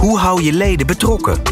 Hoe hou je leden betrokken?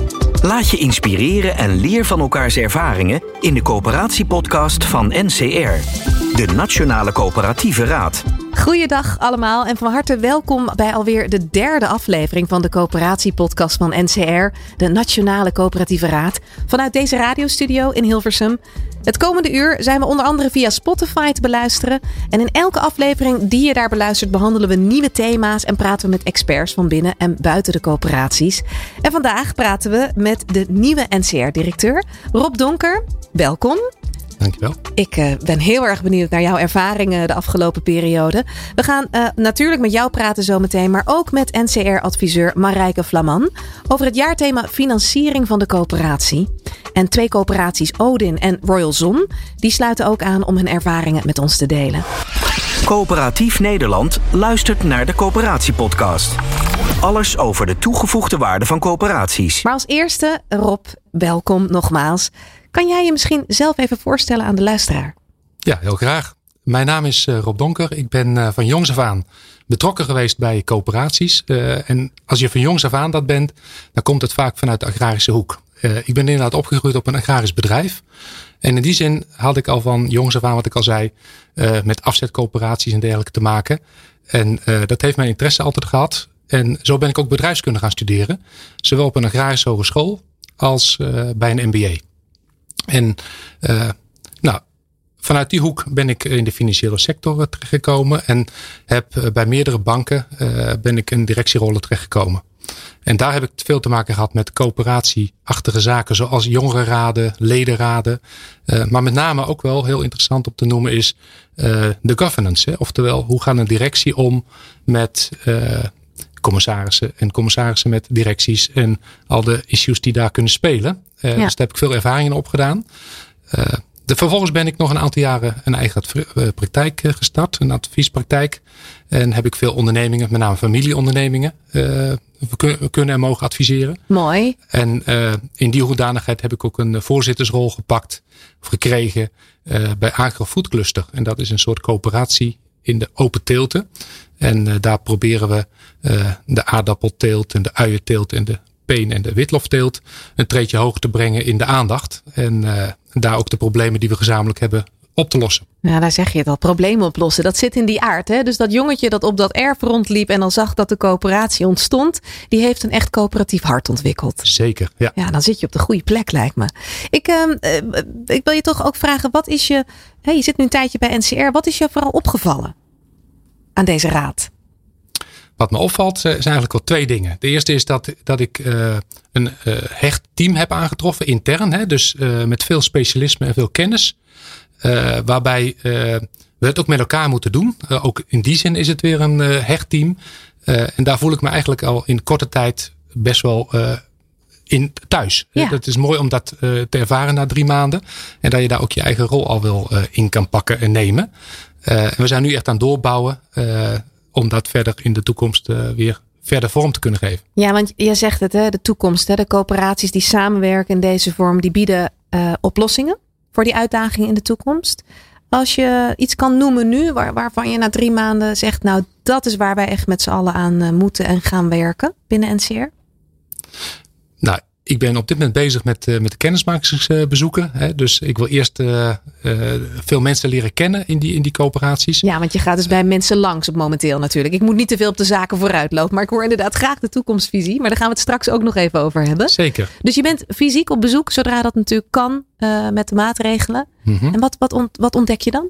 Laat je inspireren en leer van elkaars ervaringen in de coöperatiepodcast van NCR, de Nationale Coöperatieve Raad. Goeiedag allemaal en van harte welkom bij alweer de derde aflevering van de coöperatiepodcast van NCR, de Nationale Coöperatieve Raad, vanuit deze radiostudio in Hilversum. Het komende uur zijn we onder andere via Spotify te beluisteren. En in elke aflevering die je daar beluistert behandelen we nieuwe thema's en praten we met experts van binnen en buiten de coöperaties. En vandaag praten we met de nieuwe NCR-directeur Rob Donker. Welkom. Dankjewel. Ik uh, ben heel erg benieuwd naar jouw ervaringen de afgelopen periode. We gaan uh, natuurlijk met jou praten zometeen, maar ook met NCR-adviseur Marijke Flaman over het jaarthema financiering van de coöperatie. En twee coöperaties, Odin en Royal Zon, die sluiten ook aan om hun ervaringen met ons te delen. Coöperatief Nederland luistert naar de Coöperatiepodcast. Alles over de toegevoegde waarde van coöperaties. Maar als eerste, Rob, welkom nogmaals. Kan jij je misschien zelf even voorstellen aan de luisteraar? Ja, heel graag. Mijn naam is uh, Rob Donker. Ik ben uh, van jongs af aan betrokken geweest bij coöperaties. Uh, en als je van jongs af aan dat bent, dan komt het vaak vanuit de agrarische hoek. ik ben inderdaad opgegroeid op een agrarisch bedrijf. En in die zin had ik al van jongs af aan, wat ik al zei, met afzetcoöperaties en dergelijke te maken. En dat heeft mijn interesse altijd gehad. En zo ben ik ook bedrijfskunde gaan studeren. Zowel op een agrarische hogeschool als bij een MBA. En uh, nou, vanuit die hoek ben ik in de financiële sector terechtgekomen. En heb eh, bij meerdere banken uh, ben ik in directierollen terechtgekomen. En daar heb ik veel te maken gehad met coöperatieachtige zaken, zoals jongerenraden, ledenraden. Uh, maar met name ook wel heel interessant om te noemen is de governance. Hè? Oftewel, hoe gaan een directie om met uh, commissarissen en commissarissen met directies en al de issues die daar kunnen spelen. Ja. Dus daar heb ik veel ervaringen opgedaan. Uh, de, vervolgens ben ik nog een aantal jaren een eigen praktijk gestart, een adviespraktijk. En heb ik veel ondernemingen, met name familieondernemingen, uh, we kunnen en mogen adviseren. Mooi. En in die hoedanigheid heb ik ook een voorzittersrol gepakt of gekregen bij Agrofood Cluster. En dat is een soort coöperatie in de open teelten. En daar proberen we de aardappelteelt en de uienteelt en de peen en de witlofteelt een treedje hoger te brengen in de aandacht. En uh, daar ook de problemen die we gezamenlijk hebben op te lossen. Ja, daar zeg je het al. Problemen oplossen. Dat zit in die aard. Hè? Dus dat jongetje dat op dat erf rondliep en dan zag dat de coöperatie ontstond, die heeft een echt coöperatief hart ontwikkeld. Zeker. Ja, ja dan zit je op de goede plek, lijkt me. Ik, uh, ik wil je toch ook vragen, wat is je. Hè, je zit nu een tijdje bij NCR. Wat is je vooral opgevallen aan deze raad? Wat me opvalt eh, zijn eigenlijk wel twee dingen. De eerste is dat, dat ik uh, een uh, hecht team heb aangetroffen intern. Hè, dus uh, met veel specialisme en veel kennis. waarbij we het ook met elkaar moeten doen. ook in die zin is het weer een hecht team. en daar voel ik me eigenlijk al in korte tijd best wel in thuis. Ja. Dat is mooi om dat te ervaren na drie maanden. En dat je daar ook je eigen rol al wel in kan pakken en nemen. en we zijn nu echt aan het doorbouwen om dat verder in de toekomst uh, weer verder vorm te kunnen geven. Ja, want je zegt het, hè, de toekomst. Hè, de coöperaties die samenwerken in deze vorm, die bieden uh, oplossingen voor die uitdagingen in de toekomst. Als je iets kan noemen nu, waar, waarvan je na drie maanden zegt, nou dat is waar wij echt met z'n allen aan uh, moeten en gaan werken binnen NCR? Nou, ik ben op dit moment bezig met, uh, met de kennismakingsbezoeken. Hè. Dus ik wil eerst uh, uh, veel mensen leren kennen in die, in die coöperaties. Ja, want je gaat dus bij mensen langs op momenteel natuurlijk. Ik moet niet te veel op de zaken vooruitlopen. Maar ik hoor inderdaad graag de toekomstvisie. Maar daar gaan we het straks ook nog even over hebben. Zeker. Dus je bent fysiek op bezoek zodra dat natuurlijk kan met de maatregelen. Mm -hmm. En wat, wat, ont, wat ontdek je dan?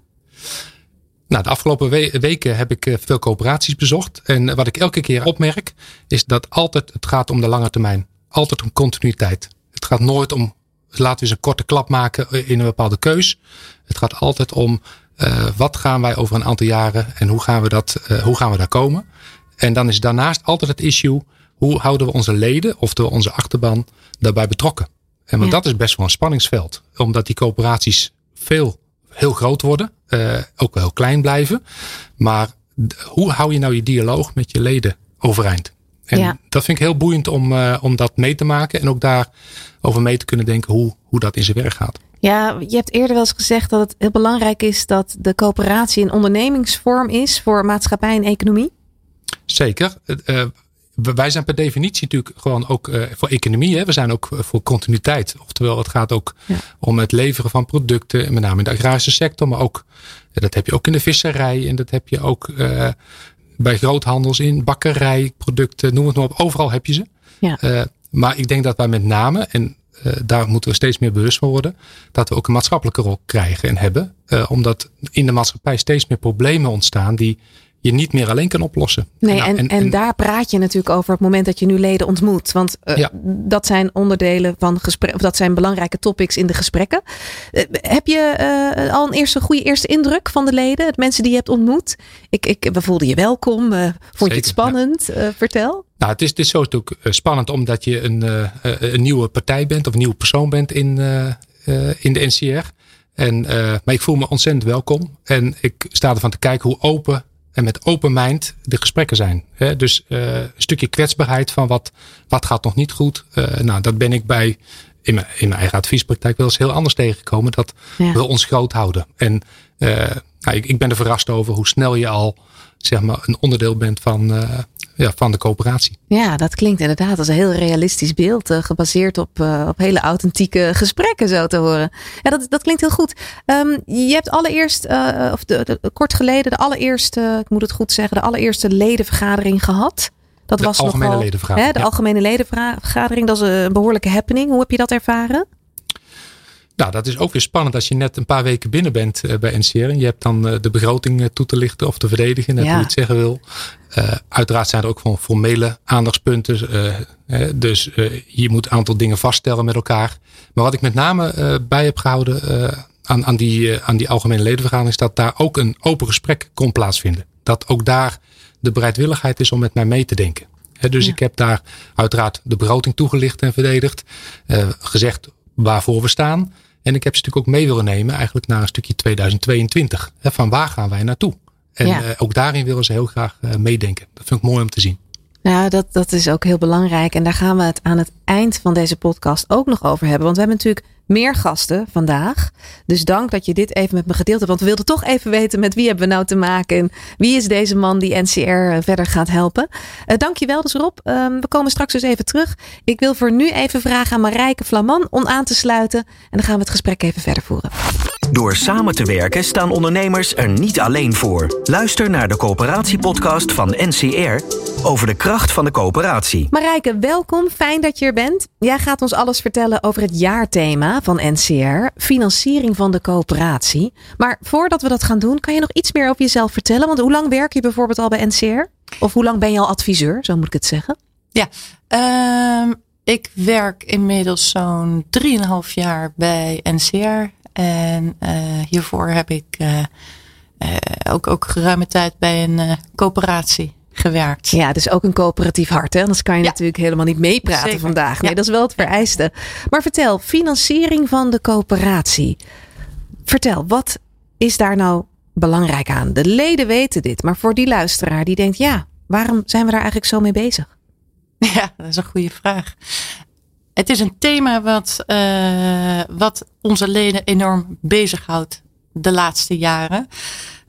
Nou, de afgelopen we weken heb ik veel coöperaties bezocht. En wat ik elke keer opmerk, is dat altijd het gaat om de lange termijn altijd om continuïteit. Het gaat nooit om, laten we eens een korte klap maken in een bepaalde keus. Het gaat altijd om, uh, wat gaan wij over een aantal jaren en hoe gaan we, dat, uh, hoe gaan we daar komen. En dan is daarnaast altijd het issue, hoe houden we onze leden, oftewel onze achterban, daarbij betrokken. En want dat is best wel een spanningsveld. Omdat die coöperaties veel, heel groot worden. ook wel heel klein blijven. Maar hoe hou je nou je dialoog met je leden overeind? En dat vind ik heel boeiend om, om dat mee te maken. En ook daar over mee te kunnen denken hoe, hoe dat in zijn werk gaat. Ja, je hebt eerder wel eens gezegd dat het heel belangrijk is dat de coöperatie een ondernemingsvorm is voor maatschappij en economie. Zeker. Uh, wij zijn per definitie natuurlijk gewoon ook uh, voor economie. Hè. We zijn ook voor continuïteit. Oftewel, het gaat ook om het leveren van producten. Met name in de agrarische sector. Maar ook, dat heb je ook in de visserij. En dat heb je ook uh, bij groothandels in bakkerij, producten, noem het maar op. Overal heb je ze. Ja. maar ik denk dat wij met name, en uh, daar moeten we steeds meer bewust van worden. Dat we ook een maatschappelijke rol krijgen en hebben. Uh, omdat in de maatschappij steeds meer problemen ontstaan die je niet meer alleen kan oplossen. Nee, nou, en, en, en, daar praat je natuurlijk over op het moment dat je nu leden ontmoet. Want uh, ja. dat zijn onderdelen van gesprek, dat zijn belangrijke topics in de gesprekken. Uh, heb je uh, al een eerste goede eerste indruk van de leden, het mensen die je hebt ontmoet? Ik, ik, we voelden je welkom. vond Zeker, je het spannend? Ja. vertel. Nou, het is, het is zo natuurlijk spannend omdat je een, een nieuwe partij bent of een nieuwe persoon bent in, in de NCR. En, maar ik voel me ontzettend welkom. En ik sta ervan te kijken hoe open en met open mind de gesprekken zijn. dus uh, een stukje kwetsbaarheid van wat, wat gaat nog niet goed. Uh, nou, dat ben ik bij in mijn, in mijn eigen adviespraktijk wel eens heel anders tegengekomen. Dat ja. we ons groot houden. En uh, nou, ik, ik ben er verrast over hoe snel je al zeg maar, een onderdeel bent van, ja, van de coöperatie. Ja, dat klinkt inderdaad als een heel realistisch beeld. Uh, gebaseerd op, uh, op hele authentieke gesprekken, zo te horen. Ja, dat, dat klinkt heel goed. Um, je hebt allereerst, uh, of de, de, kort geleden, de allereerste, ik moet het goed zeggen, de allereerste ledenvergadering gehad. Dat de was algemene nogal, ledenvergadering. Hè, de ja. algemene ledenvergadering, dat is een behoorlijke happening. Hoe heb je dat ervaren? Nou, dat is ook weer spannend als je net een paar weken binnen bent uh, bij NCR. En je hebt dan uh, de begroting uh, toe te lichten of te verdedigen, net ja. hoe je het zeggen wil. uiteraard zijn er ook gewoon formele aandachtspunten. dus je moet een aantal dingen vaststellen met elkaar. Maar wat ik met name bij heb gehouden aan, aan, die, aan die algemene ledenvergadering... is dat daar ook een open gesprek kon plaatsvinden. Dat ook daar de bereidwilligheid is om met mij mee te denken. dus ja. ik heb daar uiteraard de begroting toegelicht en verdedigd. gezegd waarvoor we staan. En ik heb ze natuurlijk ook mee willen nemen eigenlijk naar een stukje 2022. Van waar gaan wij naartoe? En ja. uh, ook daarin willen ze heel graag uh, meedenken. Dat vind ik mooi om te zien. Ja, dat, dat is ook heel belangrijk. En daar gaan we het aan het eind van deze podcast ook nog over hebben. Want we hebben natuurlijk meer gasten vandaag. Dus dank dat je dit even met me gedeeld hebt. Want we wilden toch even weten met wie hebben we nou te maken. En wie is deze man die NCR verder gaat helpen. Uh, dankjewel dus Rob. Um, we komen straks dus even terug. Ik wil voor nu even vragen aan Marijke Flaman om aan te sluiten. En dan gaan we het gesprek even verder voeren. Door samen te werken staan ondernemers er niet alleen voor. Luister naar de coöperatiepodcast van NCR over de kracht van de coöperatie. Marijke, welkom. Fijn dat je er bent. Jij gaat ons alles vertellen over het jaarthema van NCR, financiering van de coöperatie. Maar voordat we dat gaan doen, kan je nog iets meer over jezelf vertellen? Want hoe lang werk je bijvoorbeeld al bij NCR? Of hoe lang ben je al adviseur, zo moet ik het zeggen? Ja, um, ik werk inmiddels zo'n 3,5 jaar bij NCR. En uh, hiervoor heb ik uh, uh, ook, ook geruime tijd bij een coöperatie gewerkt. Ja, dus ook een coöperatief hart. Hè? Anders kan je ja. natuurlijk helemaal niet meepraten Zeker. vandaag. Nee, Ja. dat is wel het vereiste. Maar vertel, financiering van de coöperatie. Vertel, wat is daar nou belangrijk aan? De leden weten dit, maar voor die luisteraar die denkt, ja, waarom zijn we daar eigenlijk zo mee bezig? Ja, dat is een goede vraag. Het is een thema wat, uh, wat onze leden enorm bezighoudt de laatste jaren.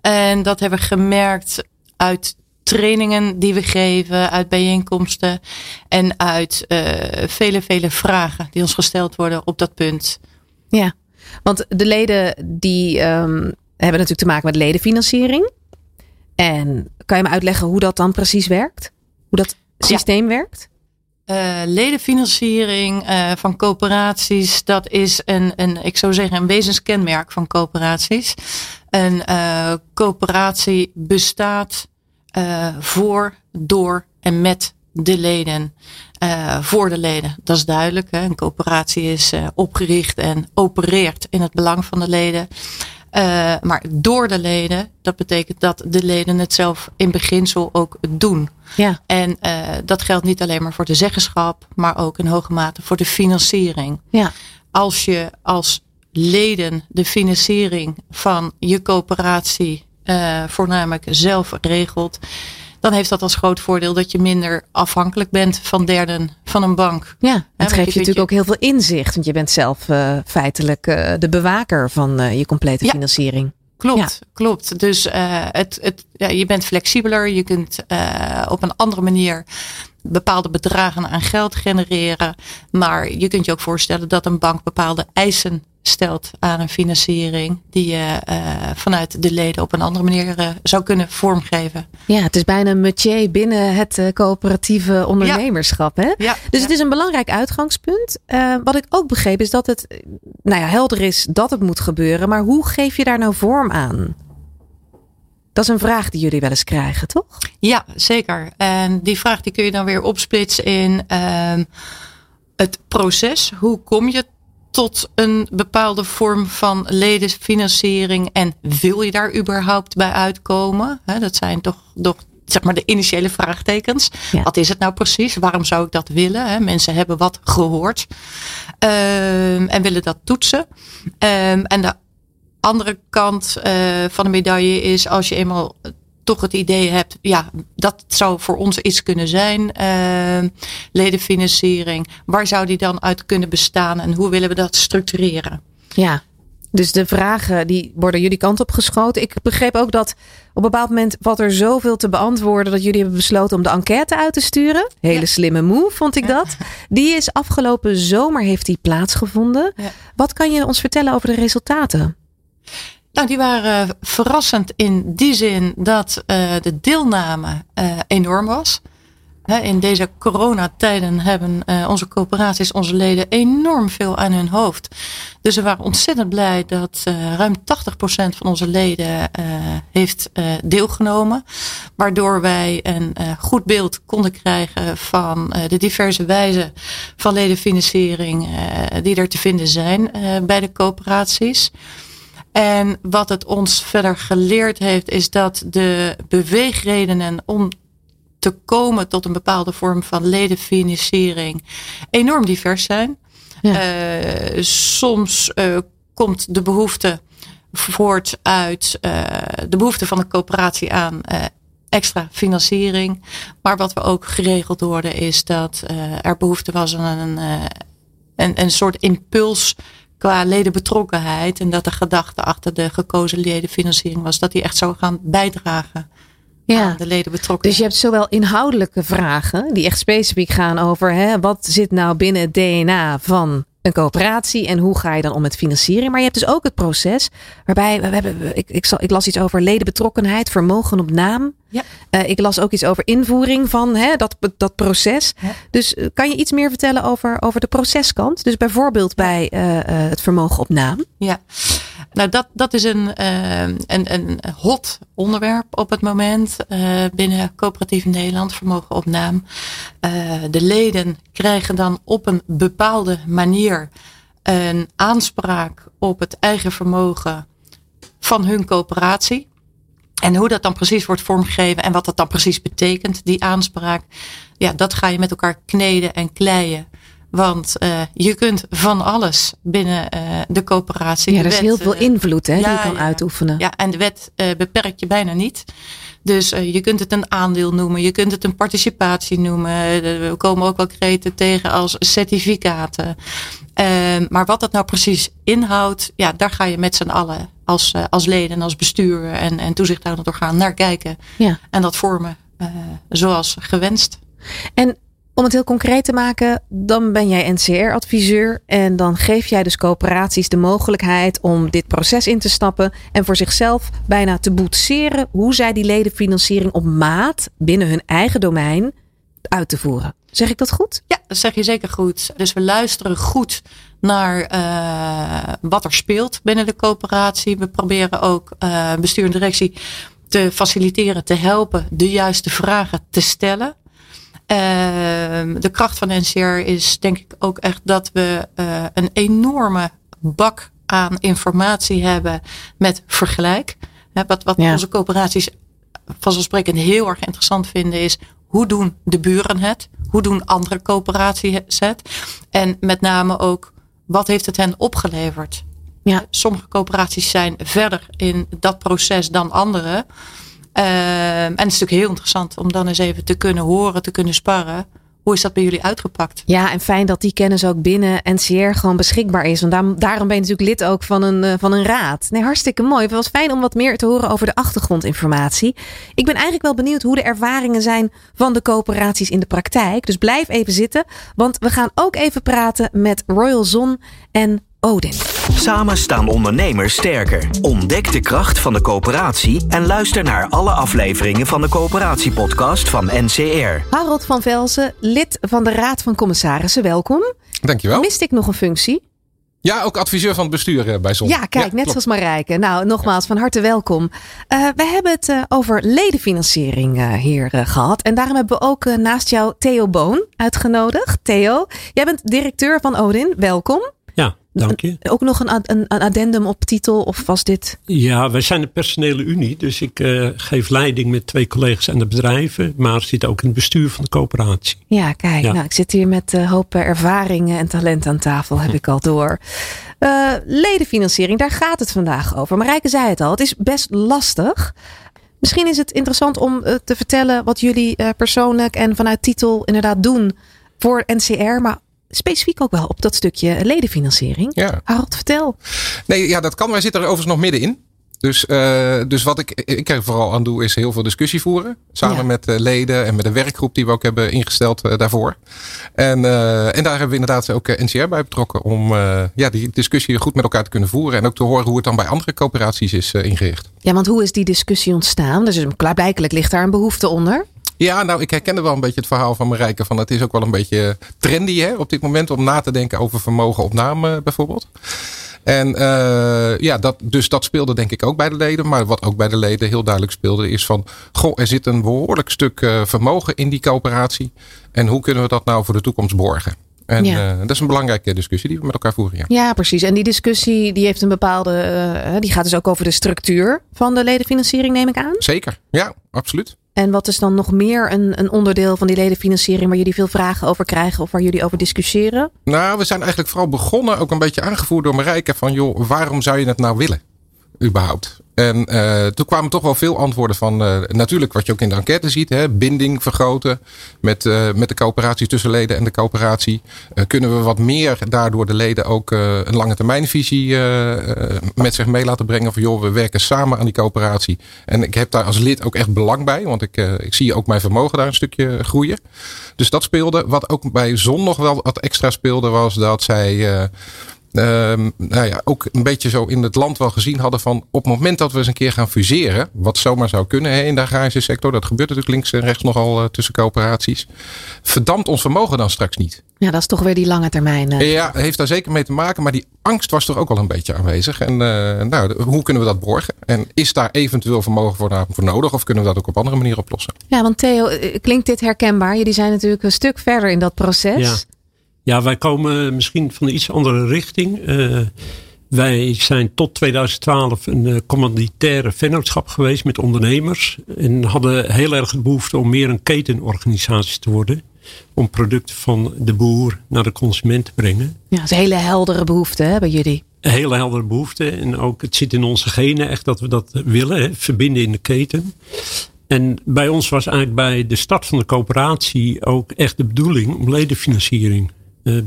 En dat hebben we gemerkt uit trainingen die we geven, uit bijeenkomsten en uit uh, vele, vele vragen die ons gesteld worden op dat punt. Ja, want de leden die um, hebben natuurlijk te maken met ledenfinanciering. En kan je me uitleggen hoe dat dan precies werkt? Hoe dat systeem ja. werkt? Uh, ledenfinanciering uh, van coöperaties, dat is een, een, ik zou zeggen, een wezenskenmerk van coöperaties. Een uh, coöperatie bestaat voor, door en met de leden. voor de leden, dat is duidelijk. Hè? Een coöperatie is opgericht en opereert in het belang van de leden. Maar door de leden, dat betekent dat de leden het zelf in beginsel ook doen. Ja. En dat geldt niet alleen maar voor de zeggenschap, maar ook in hoge mate voor de financiering. Ja. Als je als leden de financiering van je coöperatie uh, voornamelijk zelf regelt, dan heeft dat als groot voordeel dat je minder afhankelijk bent van derden van een bank. Ja, het geeft je natuurlijk je... ook heel veel inzicht, want je bent zelf uh, feitelijk uh, de bewaker van uh, je complete ja. financiering. Klopt, ja. klopt. Dus het, het, ja, je bent flexibeler, je kunt op een andere manier bepaalde bedragen aan geld genereren. Maar je kunt je ook voorstellen dat een bank bepaalde eisen stelt aan een financiering die je uh, vanuit de leden op een andere manier uh, zou kunnen vormgeven. Ja, het is bijna een métier binnen het uh, coöperatieve ondernemerschap. Ja. Hè? Ja. Dus het is een belangrijk uitgangspunt. wat ik ook begreep is dat het nou ja, helder is dat het moet gebeuren. Maar hoe geef je daar nou vorm aan? Dat is een vraag die jullie wel eens krijgen, toch? Ja, zeker. En die vraag die kun je dan weer opsplitsen in ehm, het proces. Hoe kom je tot een bepaalde vorm van ledenfinanciering en wil je daar überhaupt bij uitkomen? dat zijn toch, toch zeg maar de initiële vraagtekens. Ja. Wat is het nou precies? Waarom zou ik dat willen? mensen hebben wat gehoord um, en willen dat toetsen. Um, en de andere kant uh, van de medaille is als je eenmaal toch het idee hebt, ja, dat zou voor ons iets kunnen zijn, uh, ledenfinanciering. Waar zou die dan uit kunnen bestaan en hoe willen we dat structureren? Ja, dus de vragen die worden jullie kant op geschoten. Ik begreep ook dat op een bepaald moment valt er zoveel te beantwoorden dat jullie hebben besloten om de enquête uit te sturen. Hele Ja. slimme move, vond ik dat. Die is afgelopen zomer heeft die plaatsgevonden. Ja. Wat kan je ons vertellen over de resultaten? Nou, die waren verrassend in die zin dat uh, de deelname uh, enorm was. In deze coronatijden hebben uh, onze coöperaties, onze leden enorm veel aan hun hoofd. Dus we waren ontzettend blij dat ruim 80% van onze leden heeft deelgenomen. Waardoor wij een goed beeld konden krijgen van de diverse wijzen van ledenfinanciering die er te vinden zijn bij de coöperaties. En wat het ons verder geleerd heeft, is dat de beweegredenen om te komen tot een bepaalde vorm van ledenfinanciering enorm divers zijn. Ja. Uh, soms uh, komt de behoefte voort uit uh, de behoefte van de coöperatie aan extra financiering. Maar wat we ook geregeld hoorden is dat er behoefte was aan een, een, een soort impuls qua ledenbetrokkenheid. En dat de gedachte achter de gekozen ledenfinanciering was dat die echt zou gaan bijdragen Ja. aan de ledenbetrokkenheid. Dus je hebt zowel inhoudelijke vragen, die echt specifiek gaan over hè, wat zit nou binnen het DNA van een coöperatie en hoe ga je dan om met financiering. Maar je hebt dus ook het proces waarbij we hebben, ik, ik, zal, ik las iets over ledenbetrokkenheid, vermogen op naam. Ja. Uh, ik las ook iets over invoering van hè, dat, dat proces. Ja. Dus uh, kan je iets meer vertellen over, over de proceskant? Dus bijvoorbeeld bij uh, het vermogen op naam. Ja, nou dat, dat is een, een, een hot onderwerp op het moment binnen coöperatief Nederland, vermogen op naam. de leden krijgen dan op een bepaalde manier een aanspraak op het eigen vermogen van hun coöperatie. En hoe dat dan precies wordt vormgegeven en wat dat dan precies betekent, die aanspraak. Ja, dat ga je met elkaar kneden en kleien. Want uh, je kunt van alles binnen uh, de coöperatie. Ja, er is wet, heel veel uh, invloed hè, die je kan ja. uitoefenen. Ja, en de wet beperkt je bijna niet. Dus je kunt het een aandeel noemen, je kunt het een participatie noemen. We komen ook wel kreten tegen als certificaten. Ehm, maar wat dat nou precies inhoudt, ja, daar ga je met z'n allen als, als leden, als bestuur en, en toezichthoudend orgaan naar kijken. Ja. En dat vormen zoals gewenst. En om het heel concreet te maken, dan ben jij NCR-adviseur en dan geef jij dus coöperaties de mogelijkheid om dit proces in te stappen en voor zichzelf bijna te boetseren hoe zij die ledenfinanciering op maat binnen hun eigen domein uit te voeren. Zeg ik dat goed? Ja, dat zeg je zeker goed. Dus we luisteren goed naar uh, wat er speelt binnen de coöperatie. We proberen ook uh, bestuur en directie te faciliteren, te helpen de juiste vragen te stellen. Uh, de kracht van NCR is denk ik ook echt dat we uh, een enorme bak aan informatie hebben met vergelijk. Wat, wat Ja. onze coöperaties vanzelfsprekend heel erg interessant vinden is hoe doen de buren het? Hoe doen andere coöperaties het? En met name ook wat heeft het hen opgeleverd? Ja. Sommige coöperaties zijn verder in dat proces dan andere. Ehm, en het is natuurlijk heel interessant om dan eens even te kunnen horen, te kunnen sparren. Hoe is dat bij jullie uitgepakt? Ja, en fijn dat die kennis ook binnen NCR gewoon beschikbaar is. Want daarom, daarom ben je natuurlijk lid ook van een, eh, van een raad. Nee, hartstikke mooi. Het was fijn om wat meer te horen over de achtergrondinformatie. Ik ben eigenlijk wel benieuwd hoe de ervaringen zijn van de coöperaties in de praktijk. Dus blijf even zitten, want we gaan ook even praten met Royal Zon en Odin. Samen staan ondernemers sterker. Ontdek de kracht van de coöperatie en luister naar alle afleveringen van de coöperatiepodcast van NCR. Harold van Velzen, lid van de Raad van Commissarissen, welkom. Dankjewel. Mist ik nog een functie? Ja, ook adviseur van het bestuur eh, bij Zon. Ja, kijk, net klopt. zoals Marijke. Nou, nogmaals, van harte welkom. Eh, we hebben het eh, over ledenfinanciering eh, hier eh, gehad. En daarom hebben we ook naast jou Theo Boon uitgenodigd. Theo, jij bent directeur van Odin. Welkom. Dank je. Ook nog een, een, een addendum op titel, of was dit? Ja, wij zijn een personele unie, dus ik eh, geef leiding met twee collega's aan de bedrijven, maar zit ook in het bestuur van de coöperatie. Ja, kijk, Ja. Nou, ik zit hier met een hoop eh, ervaringen en talent aan tafel, heb ik al door. Eh, ledenfinanciering, daar gaat het vandaag over. Marijke zei het al, het is best lastig. Misschien is het interessant om eh, te vertellen wat jullie eh, persoonlijk en vanuit titel inderdaad doen voor NCR, maar specifiek ook wel op dat stukje ledenfinanciering. Ja. Harold, vertel. Nee, ja, dat kan. Wij zitten er overigens nog middenin. Dus, eh, dus wat ik, ik er vooral aan doe, is heel veel discussie voeren. Samen Ja. met eh, leden en met de werkgroep die we ook hebben ingesteld eh, daarvoor. En, en daar hebben we inderdaad ook NCR bij betrokken. Om ja, die discussie goed met elkaar te kunnen voeren. En ook te horen hoe het dan bij andere coöperaties is ingericht. Ja, want hoe is die discussie ontstaan? Dus klaarblijkelijk ligt daar een behoefte onder. Ja, nou, ik herkende wel een beetje het verhaal van Marijke. Van het is ook wel een beetje trendy hè, op dit moment om na te denken over vermogenopname bijvoorbeeld. En eh, ja, dat, dus dat speelde denk ik ook bij de leden. Maar wat ook bij de leden heel duidelijk speelde is van... Goh, er zit een behoorlijk stuk eh, vermogen in die coöperatie. En hoe kunnen we dat nou voor de toekomst borgen? En Ja. eh, dat is een belangrijke discussie die we met elkaar voeren. Ja. Ja, precies. En die discussie die heeft een bepaalde. eh, die gaat dus ook over de structuur van de ledenfinanciering, neem ik aan. Zeker, ja, absoluut. En wat is dan nog meer een, een onderdeel van die ledenfinanciering waar jullie veel vragen over krijgen of waar jullie over discussiëren? Nou, we zijn eigenlijk vooral begonnen, ook een beetje aangevoerd door Marijke, van joh, waarom zou je het nou willen? Überhaupt. En eh, toen kwamen toch wel veel antwoorden van, eh, natuurlijk wat je ook in de enquête ziet, hè, binding vergroten met, eh, met de coöperatie tussen leden en de coöperatie. Kunnen we wat meer daardoor de leden ook een lange termijnvisie met zich mee laten brengen van joh, we werken samen aan die coöperatie. En ik heb daar als lid ook echt belang bij, want ik, ik zie ook mijn vermogen daar een stukje groeien. Dus dat speelde. Wat ook bij Zon nog wel wat extra speelde, was dat zij. Eh, ehm, nou ja, ook een beetje zo in het land wel gezien hadden van op het moment dat we eens een keer gaan fuseren, wat zomaar zou kunnen hè, in de agrarische sector, dat gebeurt natuurlijk links en rechts nogal eh, tussen coöperaties, verdampt ons vermogen dan straks niet. Ja, dat is toch weer die lange termijn. eh. Ja, heeft daar zeker mee te maken, maar die angst was er ook al een beetje aanwezig. En eh, nou, hoe kunnen we dat borgen? En is daar eventueel vermogen voor, voor nodig of kunnen we dat ook op andere manier oplossen? Ja, want Theo, klinkt dit herkenbaar? Jullie zijn natuurlijk een stuk verder in dat proces. Ja. Ja, wij komen misschien van een iets andere richting. Eh, wij zijn tot 2012 een eh, commanditaire vennootschap geweest met ondernemers. En hadden heel erg de behoefte om meer een ketenorganisatie te worden. Om producten van de boer naar de consument te brengen. Ja, dat is een hele heldere behoefte hè, bij jullie. Een hele heldere behoefte. En ook het zit in onze genen echt dat we dat willen. Hè, verbinden in de keten. En bij ons was eigenlijk bij de start van de coöperatie ook echt de bedoeling om ledenfinanciering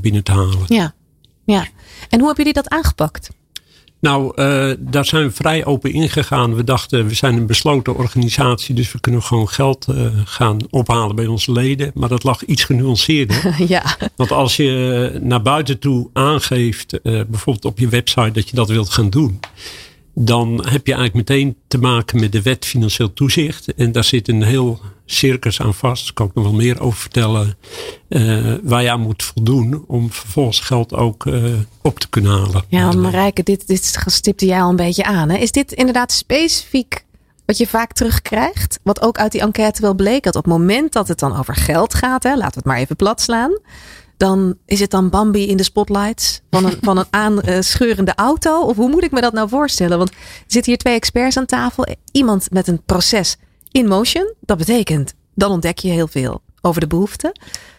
binnen te halen. Ja. ja. En hoe hebben jullie dat aangepakt? Nou, eh, daar zijn we vrij open ingegaan. We dachten, we zijn een besloten organisatie, dus we kunnen gewoon geld eh, gaan ophalen bij onze leden. Maar dat lag iets genuanceerder. ja. Want als je naar buiten toe aangeeft, eh, bijvoorbeeld op je website, dat je dat wilt gaan doen. Dan heb je eigenlijk meteen te maken met de wet financieel toezicht. En daar zit een heel circus aan vast. Daar kan ik nog wel meer over vertellen. eh, waar je aan moet voldoen om vervolgens geld ook eh, op te kunnen halen. Ja, Marijke, dit, dit stipte jij al een beetje aan. Hè? Is dit inderdaad specifiek wat je vaak terugkrijgt? Wat ook uit die enquête wel bleek. Dat op het moment dat het dan over geld gaat, hè, laten we het maar even plat slaan. Dan is het dan Bambi in de spotlights van een, van een aanscheurende auto? Of hoe moet ik me dat nou voorstellen? Want er zitten hier twee experts aan tafel. Iemand met een proces in motion. Dat betekent, dan ontdek je heel veel over de behoeften.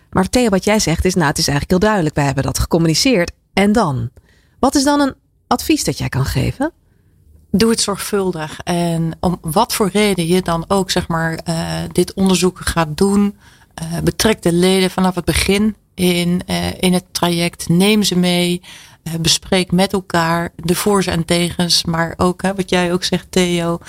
Maar Theo, wat jij zegt is, nou, het is eigenlijk heel duidelijk. Wij hebben dat gecommuniceerd. En dan? Wat is dan een advies dat jij kan geven? Doe het zorgvuldig. En om wat voor reden je dan ook, zeg maar, uh, dit onderzoek gaat doen. Uh, betrek de leden vanaf het begin in, uh, in het traject. Neem ze mee. bespreek met elkaar de voor's en tegens. Maar ook, hè, wat jij ook zegt, Theo.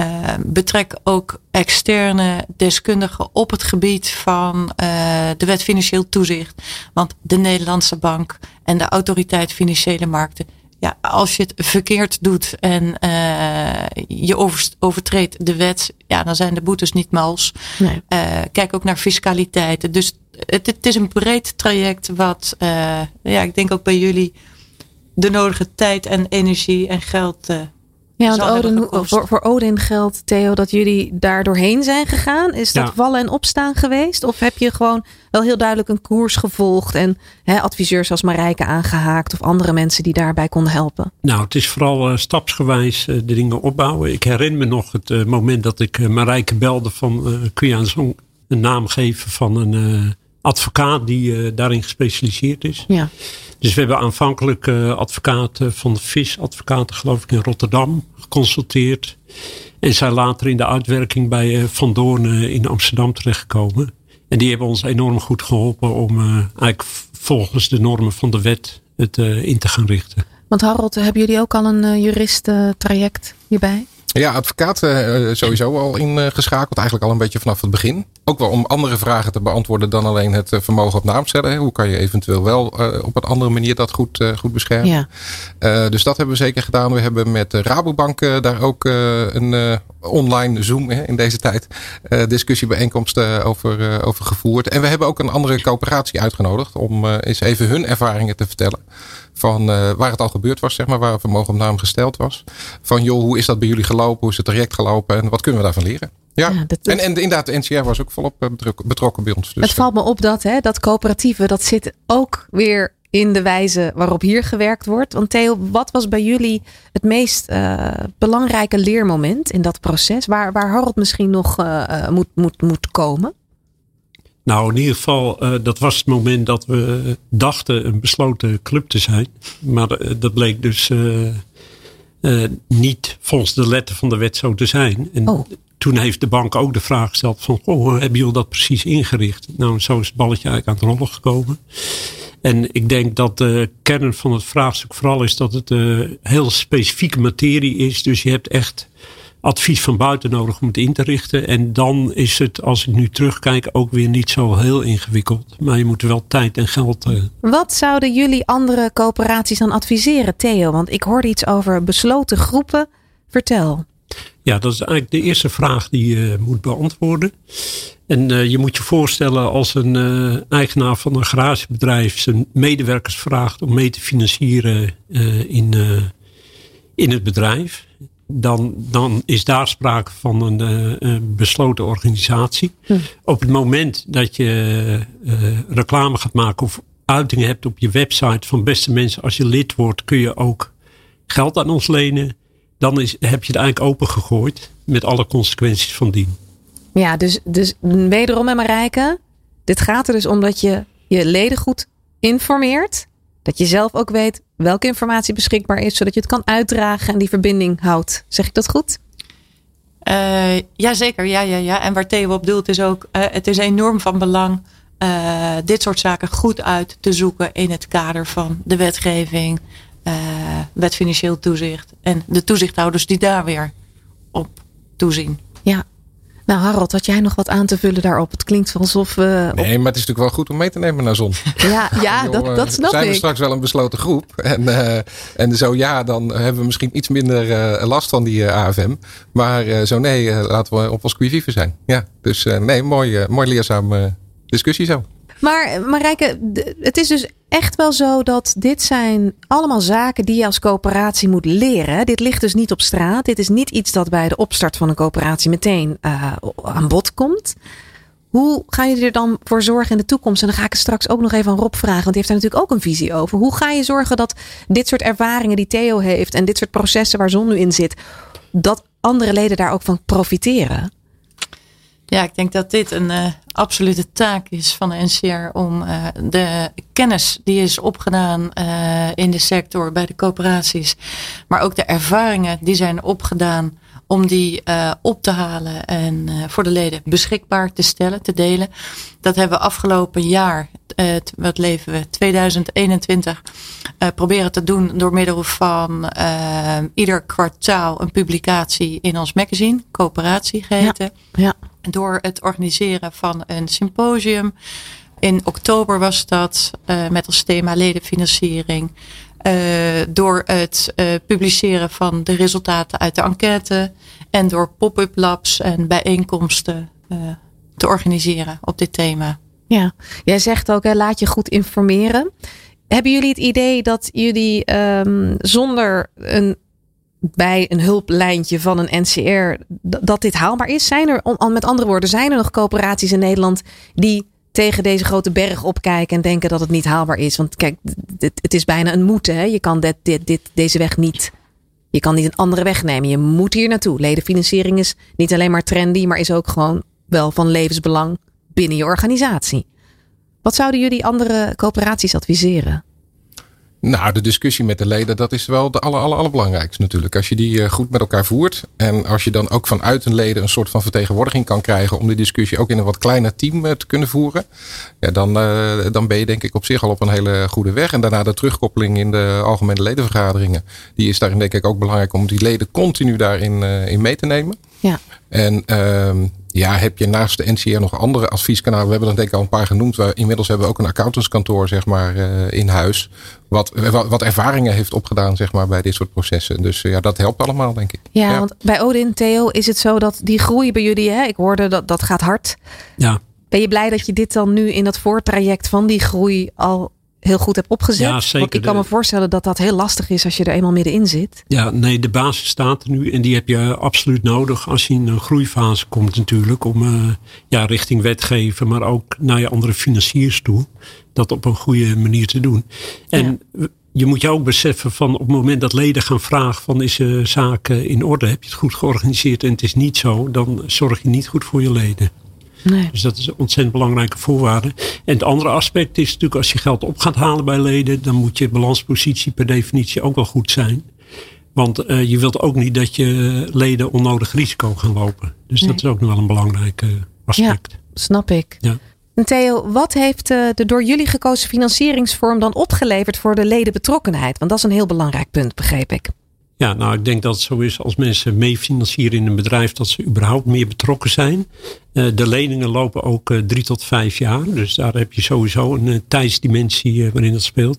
Uh, betrek ook externe deskundigen op het gebied van uh, de wet financieel toezicht. Want de Nederlandse bank en de autoriteit financiële markten. Ja, als je het verkeerd doet en uh, je overtreedt de wet, ja, dan zijn de boetes niet mals. Nee. kijk ook naar fiscaliteit. Dus het, het, is een breed traject wat, ja, ik denk ook bij jullie de nodige tijd en energie en geld ja, want Odin, voor, voor Odin geldt, Theo, dat jullie daar doorheen zijn gegaan. Is dat vallen en opstaan geweest? Of heb je gewoon wel heel duidelijk een koers gevolgd en hè, adviseurs als Marijke aangehaakt of andere mensen die daarbij konden helpen? Nou, het is vooral uh, stapsgewijs uh, de dingen opbouwen. Ik herinner me nog het uh, moment dat ik Marijke belde van kun je aan zo'n naam geven van een advocaat die daarin gespecialiseerd is. Ja. Dus we hebben aanvankelijk uh, advocaten van de visadvocaten geloof ik in Rotterdam geconsulteerd. En zijn later in de uitwerking bij Van Doorn in Amsterdam terechtgekomen. En die hebben ons enorm goed geholpen om eigenlijk volgens de normen van de wet het in te gaan richten. Want Harold, hebben jullie ook al een juristentraject hierbij? Ja, advocaat uh, sowieso al ingeschakeld. Eigenlijk al een beetje vanaf het begin. Ook wel om andere vragen te beantwoorden dan alleen het eh, vermogen op naam stellen. Hoe kan je eventueel wel uh, op een andere manier dat goed, uh, goed beschermen. Ja. dus dat hebben we zeker gedaan. We hebben met Rabobank daar ook een online Zoom in deze tijd discussiebijeenkomsten over, over gevoerd. En we hebben ook een andere coöperatie uitgenodigd om eens even hun ervaringen te vertellen van uh, waar het al gebeurd was, zeg maar, waar vermogen op naam gesteld was. Van joh, hoe is dat bij jullie gelopen? Hoe is het traject gelopen? En wat kunnen we daarvan leren? Ja, ja dat, en, en inderdaad, de NCR was ook volop eh, betrokken bij ons. Dus het valt me op dat, hè, dat coöperatieve, dat zit ook weer in de wijze waarop hier gewerkt wordt. Want Theo, wat was bij jullie het meest uh, belangrijke leermoment in dat proces? Waar, waar Harold misschien nog uh, moet, moet, moet komen? Nou, in ieder geval, uh, dat was het moment dat we dachten een besloten club te zijn. Maar dat bleek dus niet volgens de letter van de wet zo te zijn. En oh. toen heeft de bank ook de vraag gesteld van, oh, hoe hebben jullie dat precies ingericht? Nou, zo is het balletje eigenlijk aan het rollen gekomen. En ik denk dat de kern van het vraagstuk vooral is dat het heel specifieke materie is. Dus je hebt echt advies van buiten nodig om het in te richten. En dan is het, als ik nu terugkijk, ook weer niet zo heel ingewikkeld. Maar je moet wel tijd en geld. Uh... Wat zouden jullie andere coöperaties dan adviseren, Theo? Want ik hoorde iets over besloten groepen. Vertel. Ja, dat is eigenlijk de eerste vraag die je moet beantwoorden. En uh, je moet je voorstellen als een uh, eigenaar van een garagebedrijf zijn medewerkers vraagt om mee te financieren in, in het bedrijf dan, dan is daar sprake van een besloten organisatie. Hm. Op het moment dat je reclame gaat maken of uitingen hebt op je website van beste mensen, als je lid wordt, kun je ook geld aan ons lenen. Dan is, heb je het eigenlijk opengegooid met alle consequenties van dien. Ja, dus, dus wederom en Marijke, dit gaat er dus om dat je je leden goed informeert. Dat je zelf ook weet welke informatie beschikbaar is, zodat je het kan uitdragen en die verbinding houdt. Zeg ik dat goed? Uh, ja, zeker. Ja, ja, ja. En waar Theo op doelt is ook, uh, het is enorm van belang uh, dit soort zaken goed uit te zoeken in het kader van de wetgeving, wet financieel toezicht en de toezichthouders die daar weer op toezien. Ja, nou, Harold, had jij nog wat aan te vullen daarop? Het klinkt alsof we. Nee, maar het is natuurlijk wel goed om mee te nemen naar zon. Ja, ja dat, dat snap zijn ik. we straks wel een besloten groep? En, uh, en zo ja, dan hebben we misschien iets minder uh, last van die uh, AFM. Maar zo nee, laten we op ons quivive zijn. Ja, dus nee, mooi, mooi leerzaam discussie zo. Maar Marijke, het is dus echt wel zo dat dit zijn allemaal zaken die je als coöperatie moet leren. Dit ligt dus niet op straat. Dit is niet iets dat bij de opstart van een coöperatie meteen uh, aan bod komt. Hoe gaan jullie er dan voor zorgen in de toekomst? En dan ga ik het straks ook nog even aan Rob vragen, want die heeft daar natuurlijk ook een visie over. Hoe ga je zorgen dat dit soort ervaringen die Theo heeft en dit soort processen waar Zon nu in zit, dat andere leden daar ook van profiteren? Ja, ik denk dat dit een uh, absolute taak is van de NCR om uh, de kennis die is opgedaan uh, in de sector bij de coöperaties, maar ook de ervaringen die zijn opgedaan om die op te halen en voor de leden beschikbaar te stellen, te delen. Dat hebben we afgelopen jaar, wat leven we, 2021, proberen te doen door middel van ieder kwartaal een publicatie in ons magazine, coöperatie geheten. Ja, ja door het organiseren van een symposium. In oktober was dat uh, met als thema ledenfinanciering. Uh, door het uh, publiceren van de resultaten uit de enquête. En door pop-up labs en bijeenkomsten te organiseren op dit thema. Ja, jij zegt ook, hè, laat je goed informeren. Hebben jullie het idee dat jullie um, zonder een bij een hulplijntje van een NCR dat dit haalbaar is? Zijn er, met andere woorden, zijn er nog coöperaties in Nederland die tegen deze grote berg opkijken en denken dat het niet haalbaar is? Want kijk, het, het is bijna een moeten. Hè? Je kan dit, dit, dit, deze weg niet. Je kan niet een andere weg nemen. Je moet hier naartoe. Ledenfinanciering is niet alleen maar trendy, maar is ook gewoon wel van levensbelang binnen je organisatie. Wat zouden jullie andere coöperaties adviseren? Nou, de discussie met de leden, dat is wel de aller, aller, allerbelangrijkste natuurlijk. Als je die eh, goed met elkaar voert en als je dan ook vanuit een leden een soort van vertegenwoordiging kan krijgen om die discussie ook in een wat kleiner team eh, te kunnen voeren, ja, dan, uh, dan ben je denk ik op zich al op een hele goede weg. En daarna de terugkoppeling in de algemene ledenvergaderingen, die is daarin denk ik ook belangrijk om die leden continu daarin in mee te nemen. Ja. En uh, ja, heb je naast de NCR nog andere advieskanalen? We hebben er denk ik al een paar genoemd. We, inmiddels hebben we ook een accountantskantoor zeg maar, uh, in huis. Wat, wat, ervaringen heeft opgedaan zeg maar, bij dit soort processen. Dus uh, ja, dat helpt allemaal denk ik. Ja, ja, want bij Odin, Theo, is het zo dat die groei bij jullie, hè? ik hoorde dat dat gaat hard. Ja. Ben je blij dat je dit dan nu in dat voortraject van die groei al heel goed hebt opgezet. Ja, zeker. Want ik kan me voorstellen dat dat heel lastig is als je er eenmaal middenin zit. Ja, nee, de basis staat er nu en die heb je absoluut nodig als je in een groeifase komt natuurlijk. Om uh, ja, richting wetgeven, maar ook naar je andere financiers toe. Dat op een goede manier te doen. En ja. je moet je ook beseffen van op het moment dat leden gaan vragen van is de zaak in orde? Heb je het goed georganiseerd en het is niet zo, dan zorg je niet goed voor je leden. Nee. Dus dat is een ontzettend belangrijke voorwaarde. En het andere aspect is natuurlijk als je geld op gaat halen bij leden, dan moet je balanspositie per definitie ook wel goed zijn. Want uh, je wilt ook niet dat je leden onnodig risico gaan lopen. Dus nee. dat is ook nog wel een belangrijk uh, aspect. Ja, snap ik. Ja. En Theo, wat heeft uh, de door jullie gekozen financieringsvorm dan opgeleverd voor de ledenbetrokkenheid? Want dat is een heel belangrijk punt, begreep ik. Ja, nou, ik denk dat het zo is als mensen meefinancieren in een bedrijf, dat ze überhaupt meer betrokken zijn. Uh, de leningen lopen ook uh, drie tot vijf jaar. Dus daar heb je sowieso een uh, tijdsdimensie waarin dat speelt.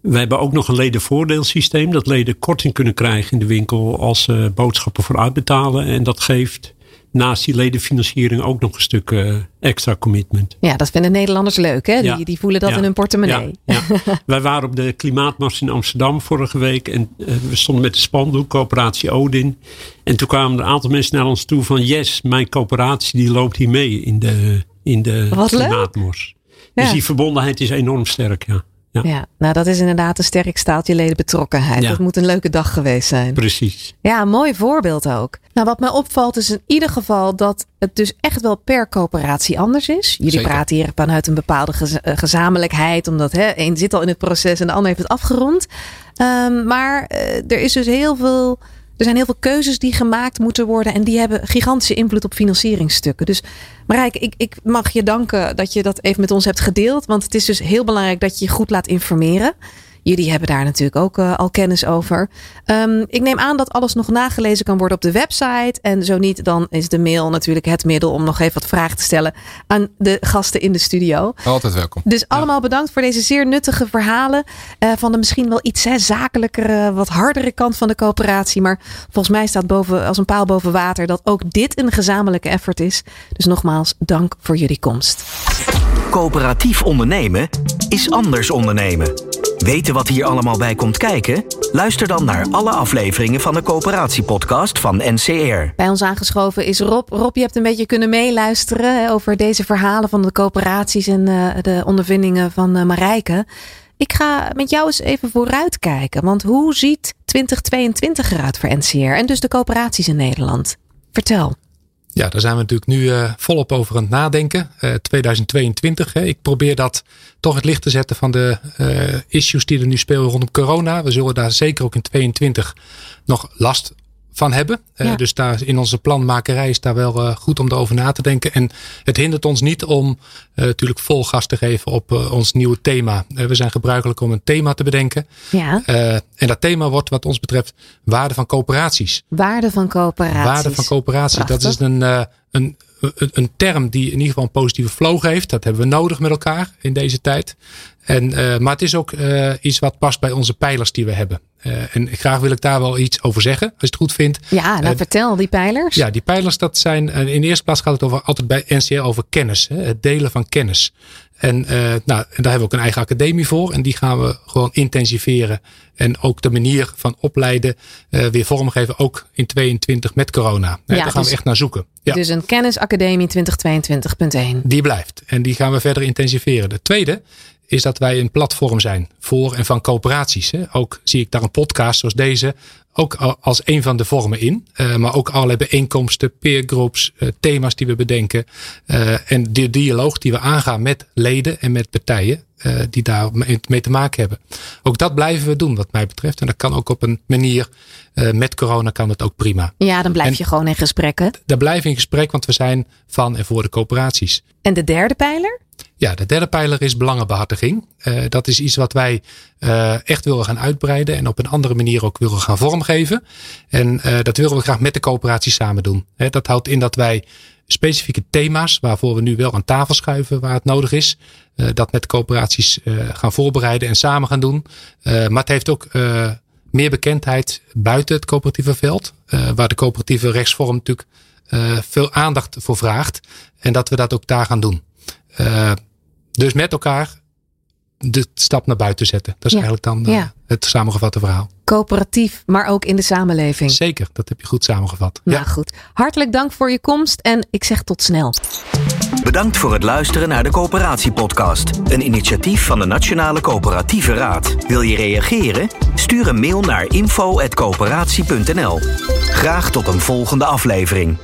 We hebben ook nog een ledenvoordeelsysteem. Dat leden korting kunnen krijgen in de winkel als ze boodschappen voor uitbetalen. En dat geeft naast die ledenfinanciering ook nog een stuk uh, extra commitment. Ja, dat vinden Nederlanders leuk, hè? Ja. Die, die voelen dat ja. in hun portemonnee. Ja. Wij waren op de klimaatmars in Amsterdam vorige week en uh, we stonden met de spandoek, coöperatie Odin. En toen kwamen er een aantal mensen naar ons toe van yes, mijn coöperatie die loopt hier mee in de, in de Wat klimaatmars. Dus die verbondenheid is enorm sterk, ja. Ja. ja. nou dat is inderdaad een sterk staaltje ledenbetrokkenheid. Ja. Dat moet een leuke dag geweest zijn. Precies. Ja, een mooi voorbeeld ook. Nou, wat mij opvalt is in ieder geval dat het dus echt wel per coöperatie anders is. Jullie Zeker. praten hier vanuit een bepaalde gez gezamenlijkheid, omdat hè, één zit al in het proces en de ander heeft het afgerond. Um, maar uh, er is dus heel veel. Er zijn heel veel keuzes die gemaakt moeten worden en die hebben gigantische invloed op financieringsstukken. Dus Marijke, ik, ik mag je danken dat je dat even met ons hebt gedeeld. Want het is dus heel belangrijk dat je je goed laat informeren. Jullie hebben daar natuurlijk ook uh, al kennis over. Um, ik neem aan dat alles nog nagelezen kan worden op de website. En zo niet, dan is de mail natuurlijk het middel om nog even wat vragen te stellen aan de gasten in de studio. Altijd welkom. Dus allemaal ja. bedankt voor deze zeer nuttige verhalen. Uh, van de misschien wel iets hè, zakelijkere, wat hardere kant van de coöperatie. Maar volgens mij staat boven, als een paal boven water dat ook dit een gezamenlijke effort is. Dus nogmaals, dank voor jullie komst. Coöperatief ondernemen is anders ondernemen. Weten wat hier allemaal bij komt kijken? Luister dan naar alle afleveringen van de Coöperatiepodcast van NCR. Bij ons aangeschoven is Rob. Rob, je hebt een beetje kunnen meeluisteren over deze verhalen van de coöperaties en uh, de ondervindingen van uh, Marijke. Ik ga met jou eens even vooruitkijken. Want hoe ziet 2022 eruit voor NCR en dus de coöperaties in Nederland? Vertel. Ja, daar zijn we natuurlijk nu uh, volop over aan het nadenken. Uh, 2022. Hè. Ik probeer dat toch het licht te zetten van de uh, issues die er nu spelen rondom corona. We zullen daar zeker ook in 2022 nog last van hebben. Ja. Uh, dus daar in onze planmakerij is daar wel uh, goed om erover na te denken. En het hindert ons niet om uh, natuurlijk vol gas te geven op ons nieuwe thema. we zijn gebruikelijk om een thema te bedenken. Ja. en dat thema wordt wat ons betreft waarde van coöperaties. Waarde van coöperaties. Waarde van coöperaties. Dat is een, een, een, een term die in ieder geval een positieve flow geeft. Dat hebben we nodig met elkaar in deze tijd. En, uh, maar het is ook uh, iets wat past bij onze pijlers die we hebben. Uh, en graag wil ik daar wel iets over zeggen, als je het goed vindt. Ja, nou vertel, die pijlers. Ja, die pijlers, dat zijn, in de eerste plaats gaat het over, altijd bij NCR over kennis. Hè, het delen van kennis. En nou, daar hebben we ook een eigen academie voor. En die gaan we gewoon intensiveren. En ook de manier van opleiden weer vormgeven. Ook in 22 met corona. Ja, daar gaan dus, we echt naar zoeken. Ja. Dus een kennisacademie 2022.1. Die blijft. En die gaan we verder intensiveren. De tweede is dat wij een platform zijn voor en van coöperaties. Ook zie ik daar een podcast zoals deze ook als een van de vormen in. Uh, maar ook allerlei bijeenkomsten, peergroups, uh, thema's die we bedenken. Uh, en de dialoog die we aangaan met leden en met partijen die daar mee te maken hebben. Ook dat blijven we doen wat mij betreft. En dat kan ook op een manier, met corona kan het ook prima. Ja, dan blijf en je gewoon in gesprekken. Dan blijven we in gesprek, want we zijn van en voor de coöperaties. En de derde pijler? Ja, de derde pijler is belangenbehartiging. Uh, dat is iets wat wij uh, echt willen gaan uitbreiden en op een andere manier ook willen gaan vormgeven. En uh, dat willen we graag met de coöperatie samen doen. Dat houdt in dat wij specifieke thema's, waarvoor we nu wel aan tafel schuiven waar het nodig is, dat met coöperaties gaan voorbereiden en samen gaan doen. maar het heeft ook meer bekendheid buiten het coöperatieve veld, waar de coöperatieve rechtsvorm natuurlijk veel aandacht voor vraagt. En dat we dat ook daar gaan doen. Uh, dus met elkaar de stap naar buiten zetten. Dat is ja. eigenlijk dan uh, ja. het samengevatte verhaal. Coöperatief, maar ook in de samenleving. Zeker, dat heb je goed samengevat. Nou ja. goed. Hartelijk dank voor je komst en ik zeg tot snel. Bedankt voor het luisteren naar de Coöperatiepodcast. Een initiatief van de Nationale Coöperatieve Raad. Wil je reageren? Stuur een mail naar info.coöperatie.nl. Graag tot een volgende aflevering.